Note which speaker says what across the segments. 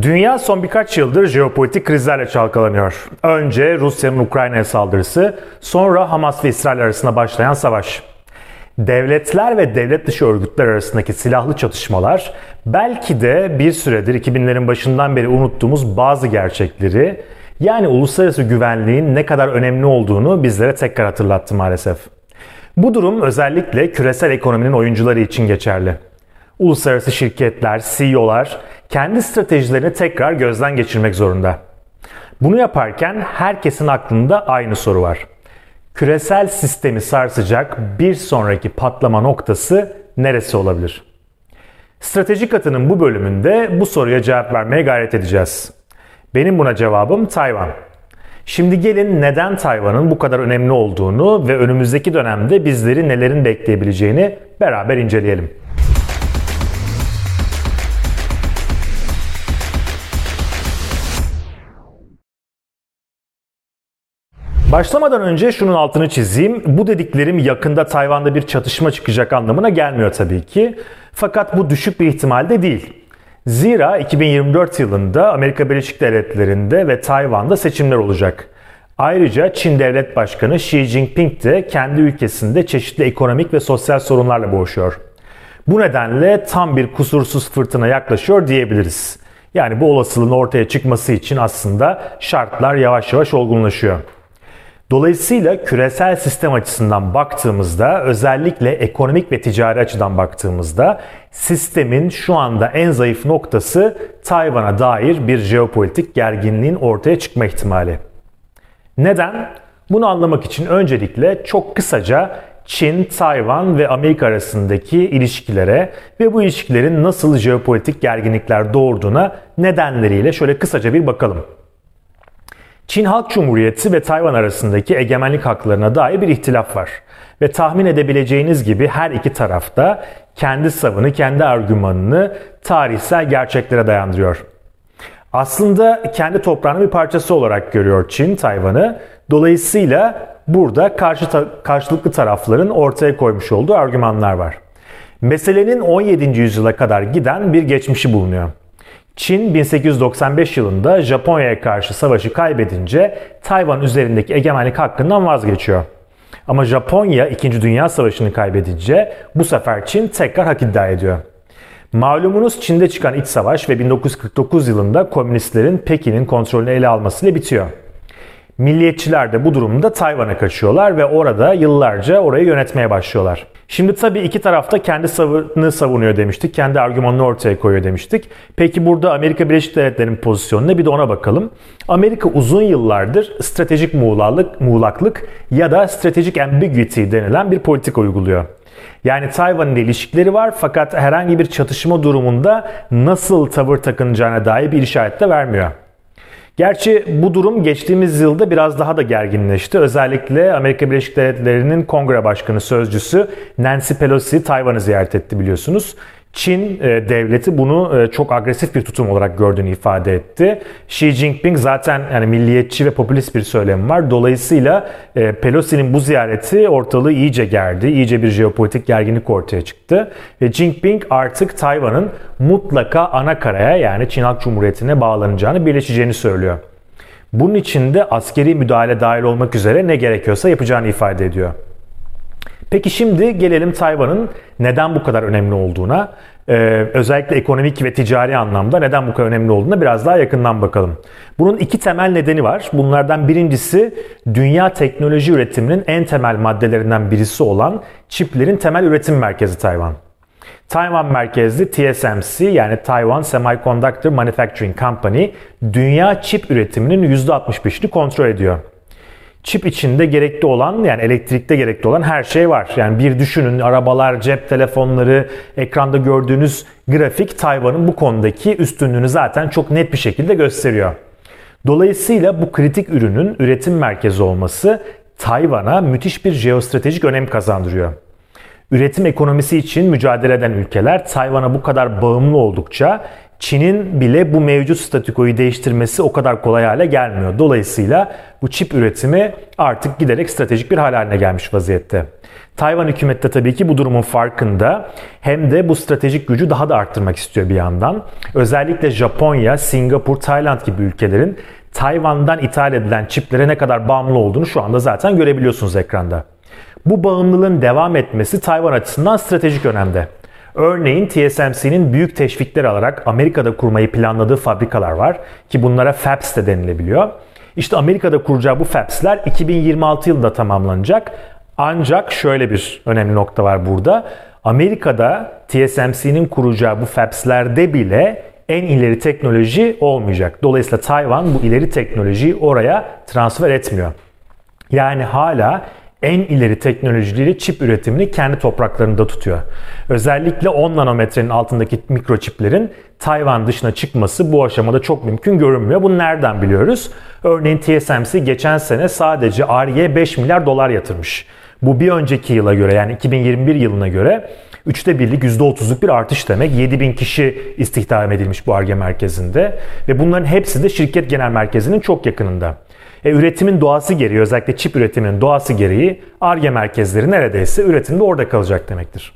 Speaker 1: Dünya son birkaç yıldır jeopolitik krizlerle çalkalanıyor. Önce Rusya'nın Ukrayna'ya saldırısı, sonra Hamas ve İsrail arasında başlayan savaş. Devletler ve devlet dışı örgütler arasındaki silahlı çatışmalar belki de bir süredir 2000'lerin başından beri unuttuğumuz bazı gerçekleri yani uluslararası güvenliğin ne kadar önemli olduğunu bizlere tekrar hatırlattı maalesef. Bu durum özellikle küresel ekonominin oyuncuları için geçerli. Uluslararası şirketler, CEO'lar kendi stratejilerini tekrar gözden geçirmek zorunda. Bunu yaparken herkesin aklında aynı soru var. Küresel sistemi sarsacak bir sonraki patlama noktası neresi olabilir? Stratejik katının bu bölümünde bu soruya cevap vermeye gayret edeceğiz. Benim buna cevabım Tayvan. Şimdi gelin neden Tayvan'ın bu kadar önemli olduğunu ve önümüzdeki dönemde bizleri nelerin bekleyebileceğini beraber inceleyelim. Başlamadan önce şunun altını çizeyim. Bu dediklerim yakında Tayvan'da bir çatışma çıkacak anlamına gelmiyor tabii ki. Fakat bu düşük bir ihtimal de değil. Zira 2024 yılında Amerika Birleşik Devletleri'nde ve Tayvan'da seçimler olacak. Ayrıca Çin Devlet Başkanı Xi Jinping de kendi ülkesinde çeşitli ekonomik ve sosyal sorunlarla boğuşuyor. Bu nedenle tam bir kusursuz fırtına yaklaşıyor diyebiliriz. Yani bu olasılığın ortaya çıkması için aslında şartlar yavaş yavaş olgunlaşıyor. Dolayısıyla küresel sistem açısından baktığımızda özellikle ekonomik ve ticari açıdan baktığımızda sistemin şu anda en zayıf noktası Tayvan'a dair bir jeopolitik gerginliğin ortaya çıkma ihtimali. Neden? Bunu anlamak için öncelikle çok kısaca Çin, Tayvan ve Amerika arasındaki ilişkilere ve bu ilişkilerin nasıl jeopolitik gerginlikler doğurduğuna nedenleriyle şöyle kısaca bir bakalım. Çin Halk Cumhuriyeti ve Tayvan arasındaki egemenlik haklarına dair bir ihtilaf var. Ve tahmin edebileceğiniz gibi her iki tarafta kendi savını, kendi argümanını tarihsel gerçeklere dayandırıyor. Aslında kendi toprağının bir parçası olarak görüyor Çin Tayvan'ı. Dolayısıyla burada karşı ta- karşılıklı tarafların ortaya koymuş olduğu argümanlar var. Meselenin 17. yüzyıla kadar giden bir geçmişi bulunuyor. Çin 1895 yılında Japonya'ya karşı savaşı kaybedince Tayvan üzerindeki egemenlik hakkından vazgeçiyor. Ama Japonya 2. Dünya Savaşı'nı kaybedince bu sefer Çin tekrar hak iddia ediyor. Malumunuz Çin'de çıkan iç savaş ve 1949 yılında komünistlerin Pekin'in kontrolünü ele almasıyla bitiyor. Milliyetçiler de bu durumda Tayvan'a kaçıyorlar ve orada yıllarca orayı yönetmeye başlıyorlar. Şimdi tabii iki tarafta kendi savını savunuyor demiştik. Kendi argümanını ortaya koyuyor demiştik. Peki burada Amerika Birleşik Devletleri'nin pozisyonu ne? Bir de ona bakalım. Amerika uzun yıllardır stratejik muğlaklık, muğlaklık ya da stratejik ambiguity denilen bir politika uyguluyor. Yani Tayvan'ın ilişkileri var fakat herhangi bir çatışma durumunda nasıl tavır takınacağına dair bir işaret de vermiyor. Gerçi bu durum geçtiğimiz yılda biraz daha da gerginleşti. Özellikle Amerika Birleşik Devletleri'nin Kongre Başkanı Sözcüsü Nancy Pelosi Tayvan'ı ziyaret etti biliyorsunuz. Çin e, devleti bunu e, çok agresif bir tutum olarak gördüğünü ifade etti. Xi Jinping zaten yani milliyetçi ve popülist bir söylemi var. Dolayısıyla e, Pelosi'nin bu ziyareti ortalığı iyice gerdi. İyice bir jeopolitik gerginlik ortaya çıktı. Ve Jinping artık Tayvan'ın mutlaka ana karaya yani Çin Halk Cumhuriyeti'ne bağlanacağını, birleşeceğini söylüyor. Bunun için de askeri müdahale dahil olmak üzere ne gerekiyorsa yapacağını ifade ediyor. Peki şimdi gelelim Tayvan'ın neden bu kadar önemli olduğuna. Ee, özellikle ekonomik ve ticari anlamda neden bu kadar önemli olduğuna biraz daha yakından bakalım. Bunun iki temel nedeni var. Bunlardan birincisi dünya teknoloji üretiminin en temel maddelerinden birisi olan çiplerin temel üretim merkezi Tayvan. Tayvan merkezli TSMC yani Taiwan Semiconductor Manufacturing Company dünya çip üretiminin %65'ini kontrol ediyor çip içinde gerekli olan yani elektrikte gerekli olan her şey var. Yani bir düşünün arabalar, cep telefonları, ekranda gördüğünüz grafik Tayvan'ın bu konudaki üstünlüğünü zaten çok net bir şekilde gösteriyor. Dolayısıyla bu kritik ürünün üretim merkezi olması Tayvan'a müthiş bir jeostratejik önem kazandırıyor. Üretim ekonomisi için mücadele eden ülkeler Tayvan'a bu kadar bağımlı oldukça Çin'in bile bu mevcut statükoyu değiştirmesi o kadar kolay hale gelmiyor. Dolayısıyla bu çip üretimi artık giderek stratejik bir hal haline gelmiş vaziyette. Tayvan hükümeti de tabii ki bu durumun farkında. Hem de bu stratejik gücü daha da arttırmak istiyor bir yandan. Özellikle Japonya, Singapur, Tayland gibi ülkelerin Tayvan'dan ithal edilen çiplere ne kadar bağımlı olduğunu şu anda zaten görebiliyorsunuz ekranda. Bu bağımlılığın devam etmesi Tayvan açısından stratejik önemde. Örneğin TSMC'nin büyük teşvikler alarak Amerika'da kurmayı planladığı fabrikalar var ki bunlara FABS de denilebiliyor. İşte Amerika'da kuracağı bu FABS'ler 2026 yılında tamamlanacak. Ancak şöyle bir önemli nokta var burada. Amerika'da TSMC'nin kuracağı bu FABS'lerde bile en ileri teknoloji olmayacak. Dolayısıyla Tayvan bu ileri teknolojiyi oraya transfer etmiyor. Yani hala en ileri teknolojileri çip üretimini kendi topraklarında tutuyor. Özellikle 10 nanometrenin altındaki mikroçiplerin Tayvan dışına çıkması bu aşamada çok mümkün görünmüyor. Bunu nereden biliyoruz? Örneğin TSMC geçen sene sadece Ar-Ge 5 milyar dolar yatırmış. Bu bir önceki yıla göre yani 2021 yılına göre Üçte birlik %30'luk bir artış demek. 7 bin kişi istihdam edilmiş bu ARGE merkezinde. Ve bunların hepsi de şirket genel merkezinin çok yakınında. E, üretimin doğası gereği özellikle çip üretiminin doğası gereği ARGE merkezleri neredeyse üretimde orada kalacak demektir.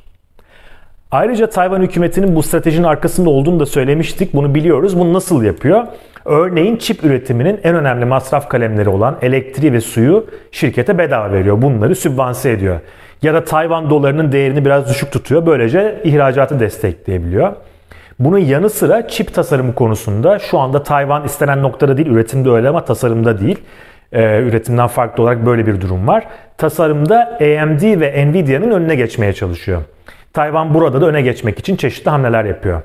Speaker 1: Ayrıca Tayvan hükümetinin bu stratejinin arkasında olduğunu da söylemiştik. Bunu biliyoruz. Bunu nasıl yapıyor? Örneğin çip üretiminin en önemli masraf kalemleri olan elektriği ve suyu şirkete bedava veriyor. Bunları sübvanse ediyor. Ya da Tayvan dolarının değerini biraz düşük tutuyor. Böylece ihracatı destekleyebiliyor. Bunun yanı sıra çip tasarımı konusunda şu anda Tayvan istenen noktada değil, üretimde öyle ama tasarımda değil. Ee, üretimden farklı olarak böyle bir durum var. Tasarımda AMD ve Nvidia'nın önüne geçmeye çalışıyor. Tayvan burada da öne geçmek için çeşitli hamleler yapıyor.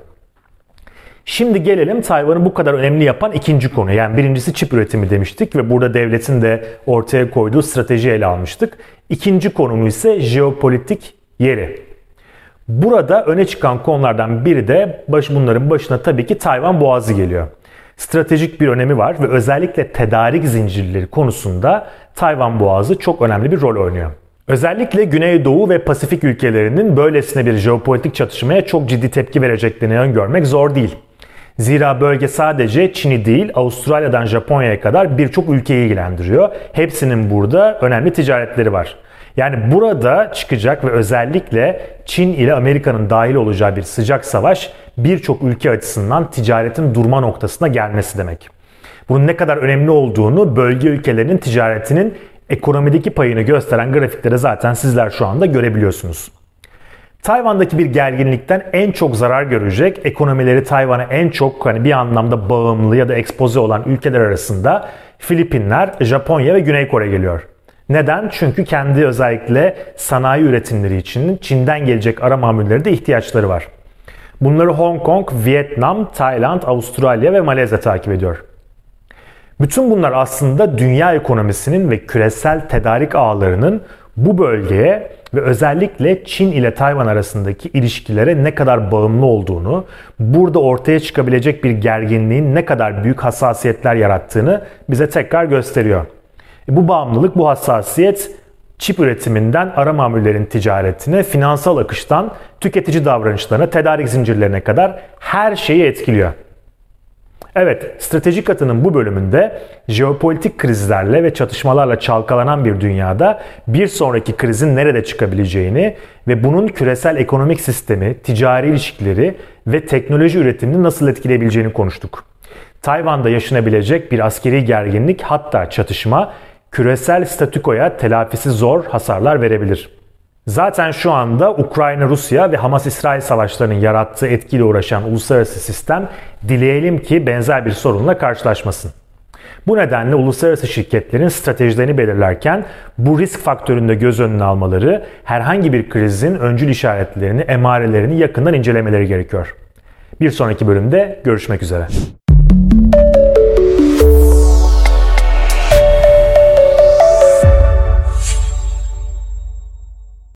Speaker 1: Şimdi gelelim Tayvan'ı bu kadar önemli yapan ikinci konu. Yani birincisi çip üretimi demiştik ve burada devletin de ortaya koyduğu strateji ele almıştık. İkinci konumu ise jeopolitik yeri. Burada öne çıkan konulardan biri de baş, bunların başına tabii ki Tayvan Boğazı geliyor. Stratejik bir önemi var ve özellikle tedarik zincirleri konusunda Tayvan Boğazı çok önemli bir rol oynuyor. Özellikle Güneydoğu ve Pasifik ülkelerinin böylesine bir jeopolitik çatışmaya çok ciddi tepki vereceklerini öngörmek zor değil. Zira bölge sadece Çin'i değil Avustralya'dan Japonya'ya kadar birçok ülkeyi ilgilendiriyor. Hepsinin burada önemli ticaretleri var. Yani burada çıkacak ve özellikle Çin ile Amerika'nın dahil olacağı bir sıcak savaş birçok ülke açısından ticaretin durma noktasına gelmesi demek. Bunun ne kadar önemli olduğunu bölge ülkelerinin ticaretinin ekonomideki payını gösteren grafiklere zaten sizler şu anda görebiliyorsunuz. Tayvan'daki bir gerginlikten en çok zarar görecek, ekonomileri Tayvan'a en çok hani bir anlamda bağımlı ya da ekspoze olan ülkeler arasında Filipinler, Japonya ve Güney Kore geliyor. Neden? Çünkü kendi özellikle sanayi üretimleri için Çin'den gelecek ara mamulleri ihtiyaçları var. Bunları Hong Kong, Vietnam, Tayland, Avustralya ve Malezya takip ediyor. Bütün bunlar aslında dünya ekonomisinin ve küresel tedarik ağlarının bu bölgeye ve özellikle Çin ile Tayvan arasındaki ilişkilere ne kadar bağımlı olduğunu, burada ortaya çıkabilecek bir gerginliğin ne kadar büyük hassasiyetler yarattığını bize tekrar gösteriyor. E, bu bağımlılık, bu hassasiyet çip üretiminden ara mamullerin ticaretine, finansal akıştan tüketici davranışlarına, tedarik zincirlerine kadar her şeyi etkiliyor. Evet, stratejik atının bu bölümünde jeopolitik krizlerle ve çatışmalarla çalkalanan bir dünyada bir sonraki krizin nerede çıkabileceğini ve bunun küresel ekonomik sistemi, ticari ilişkileri ve teknoloji üretimini nasıl etkileyebileceğini konuştuk. Tayvan'da yaşanabilecek bir askeri gerginlik hatta çatışma küresel statükoya telafisi zor hasarlar verebilir. Zaten şu anda Ukrayna, Rusya ve Hamas-İsrail savaşlarının yarattığı etkiyle uğraşan uluslararası sistem dileyelim ki benzer bir sorunla karşılaşmasın. Bu nedenle uluslararası şirketlerin stratejilerini belirlerken bu risk faktöründe göz önüne almaları, herhangi bir krizin öncül işaretlerini, emarelerini yakından incelemeleri gerekiyor. Bir sonraki bölümde görüşmek üzere.